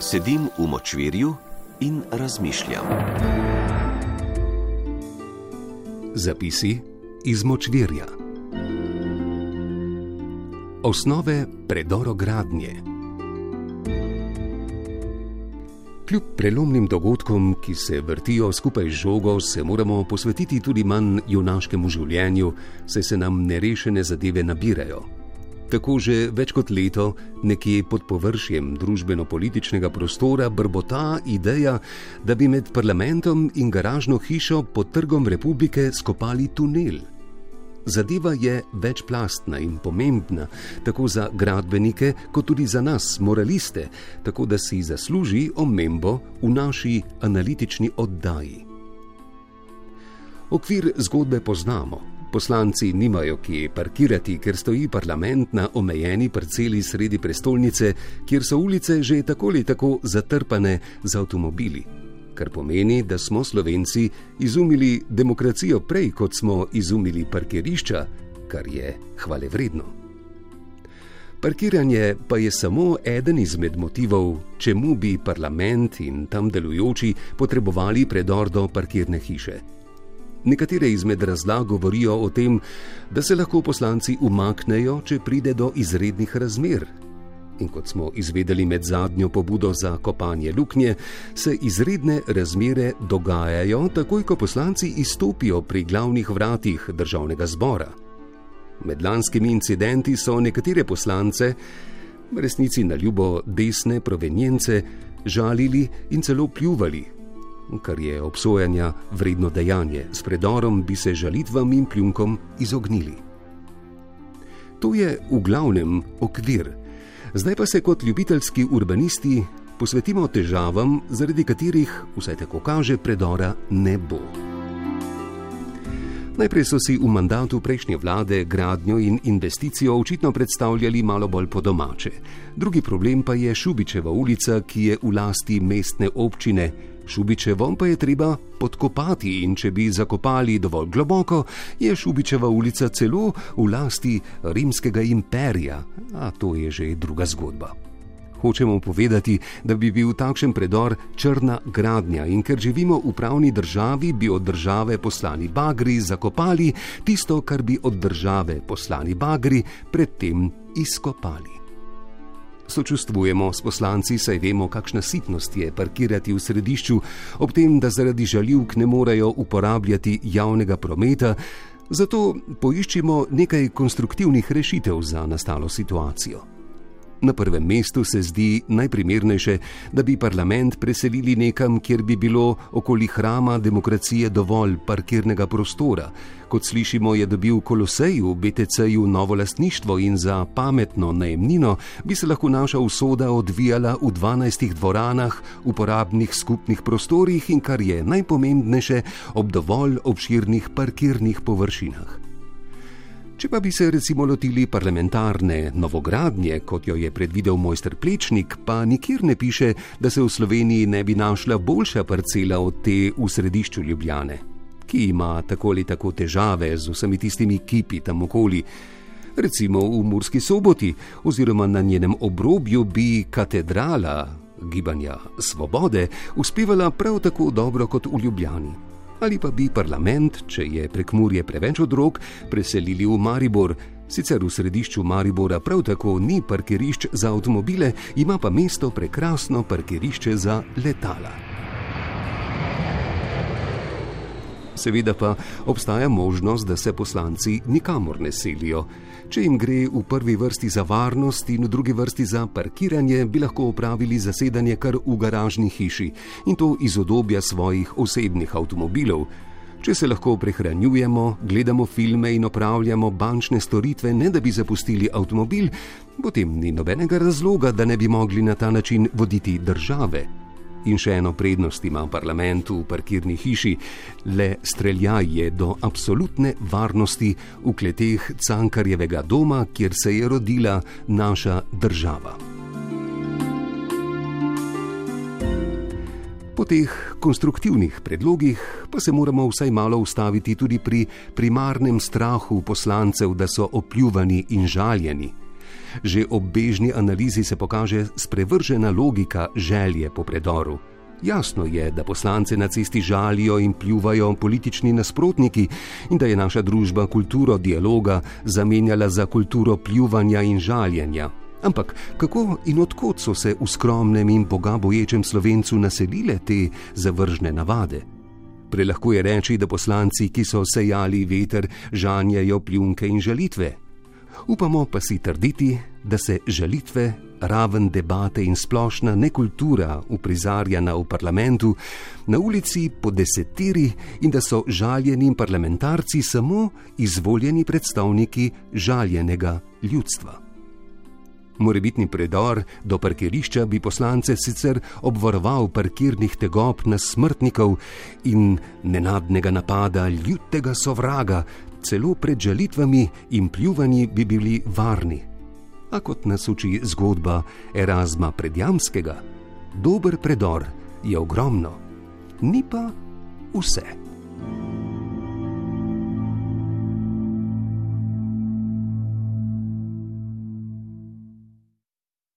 Sedim v močvirju in razmišljam. Zapisi iz močvirja. Osnove predorogradnje. Kljub prelomnim dogodkom, ki se vrtijo skupaj z žogo, se moramo posvetiti tudi manj junaškemu življenju, saj se nam nerešene zadeve nabirajo. Tako že več kot leto, nekje pod površjem družbeno-političnega prostora, brbota ideja, da bi med parlamentom in garažno hišo pod trgom republike skopali tunel. Zadeva je večplastna in pomembna, tako za gradbenike, kot tudi za nas, moraliste, tako da si zasluži omembo v naši analitični oddaji. Okvir zgodbe poznamo. Poslanci nimajo kje parkirati, ker stoji parlament na omejeni parceli sredi prestolnice, kjer so ulice že tako ali tako zatrpane z avtomobili kar pomeni, da smo Slovenci izumili demokracijo prej, kot smo izumili parkirišča, kar je hvale vredno. Parkiranje pa je samo eden izmed motivov, čemu bi parlament in tam delujoči potrebovali predor do parkirne hiše. Nekatere izmed razlag govorijo o tem, da se lahko poslanci umaknejo, če pride do izrednih razmer, in kot smo izvedeli med zadnjo pobudo za kopanje luknje, se izredne razmere dogajajo takoj, ko poslanci izstopijo pri glavnih vratih državnega zbora. Med lanskimi incidenti so nekatere poslance, resnici na ljubo desne provenjence, žalili in celo pljuvali. Kar je obsojanja vredno dejanje, s predorom bi se žalitvam in pljunkom izognili. To je v glavnem okvir, Zdaj pa se kot ljubiteljski urbanisti posvetimo težavam, zaradi katerih, vsaj tako kaže, predora ne bo. Najprej so si v mandatu prejšnje vlade gradnjo in investicijo očitno predstavljali malo bolj po domače. Drugi problem pa je Šubičeva ulica, ki je v lasti mestne občine, Šubičevom pa je treba podkopati in če bi zakopali dovolj globoko, je Šubičeva ulica celo v lasti rimskega imperija, a to je že druga zgodba. Hočemo povedati, da bi bil takšen predor črna gradnja in ker živimo v pravni državi, bi od države poslani bagri zakopali tisto, kar bi od države poslani bagri predtem izkopali. Sočustvujemo s poslanci, saj vemo, kakšna sitnost je parkirati v središču, ob tem, da zaradi žaljivk ne morejo uporabljati javnega prometa, zato poiščimo nekaj konstruktivnih rešitev za nastalo situacijo. Na prvem mestu se zdi najprimernejše, da bi parlament preselili nekam, kjer bi bilo okoli hrama demokracije dovolj parkirnega prostora. Kot slišimo, je dobil Kolosej v BTC-ju novo lastništvo in za pametno najemnino bi se lahko naša usoda odvijala v 12 dvoranah, uporabnih skupnih prostorih in kar je najpomembnejše, ob dovolj obširnih parkirnih površinah. Če pa bi se recimo lotili parlamentarne novogradnje, kot jo je predvidel mojster Plečnik, pa nikjer ne piše, da se v Sloveniji ne bi našla boljša parcela od te v središču Ljubljane, ki ima tako ali tako težave z vsemi tistimi kipi tam okoli. Recimo v Murski soboti oziroma na njenem obrobju bi katedrala gibanja svobode uspevala prav tako dobro kot v Ljubljani ali pa bi parlament, če je prekmurje preveč odrog, preselili v Maribor. Sicer v središču Maribora prav tako ni parkirišč za avtomobile, ima pa mesto prekrasno parkirišče za letala. Seveda pa obstaja možnost, da se poslanci nikamor ne selijo. Če jim gre v prvi vrsti za varnost in v drugi vrsti za parkiranje, bi lahko opravili zasedanje kar v garažni hiši in to iz obdobja svojih osebnih avtomobilov. Če se lahko prehranjujemo, gledamo filme in opravljamo bančne storitve, ne da bi zapustili avtomobil, potem ni nobenega razloga, da ne bi mogli na ta način voditi države. In še eno prednost ima parlament v parkirni hiši: le streljaj je do absolutne varnosti v kleteh Cankarjevega doma, kjer se je rodila naša država. Po teh konstruktivnih predlogih pa se moramo vsaj malo ustaviti tudi pri primarnem strahu poslancev, da so opljuvani in žaljeni. Že ob bežni analizi se pokaže sprevržena logika želje po predoru. Jasno je, da poslance na cesti žalijo in pljuvajo politični nasprotniki in da je naša družba kulturo dialoga zamenjala za kulturo pljuvanja in žaljenja. Ampak kako in odkot so se v skromnem in bogaboječem slovencu naselile te zavržne navade? Prelahko je reči, da poslanci, ki so sejali veter, žanjajo pljunke in žalitve. Upamo pa si trditi, da se žalitve, raven debate in splošna nekultura uprizarjena v parlamentu, na ulici po desetiri in da so žaljeni parlamentarci samo izvoljeni predstavniki žaljenega ljudstva. Morebitni predor do parkirišča bi poslance sicer obvaroval parkirnih tegob na smrtnikov in nenadnega napada ljudtega sovraga, celo pred žalitvami in pljuvanji bi bili varni. A kot nas uči zgodba Erasma predjamskega, dober predor je ogromno, ni pa vse.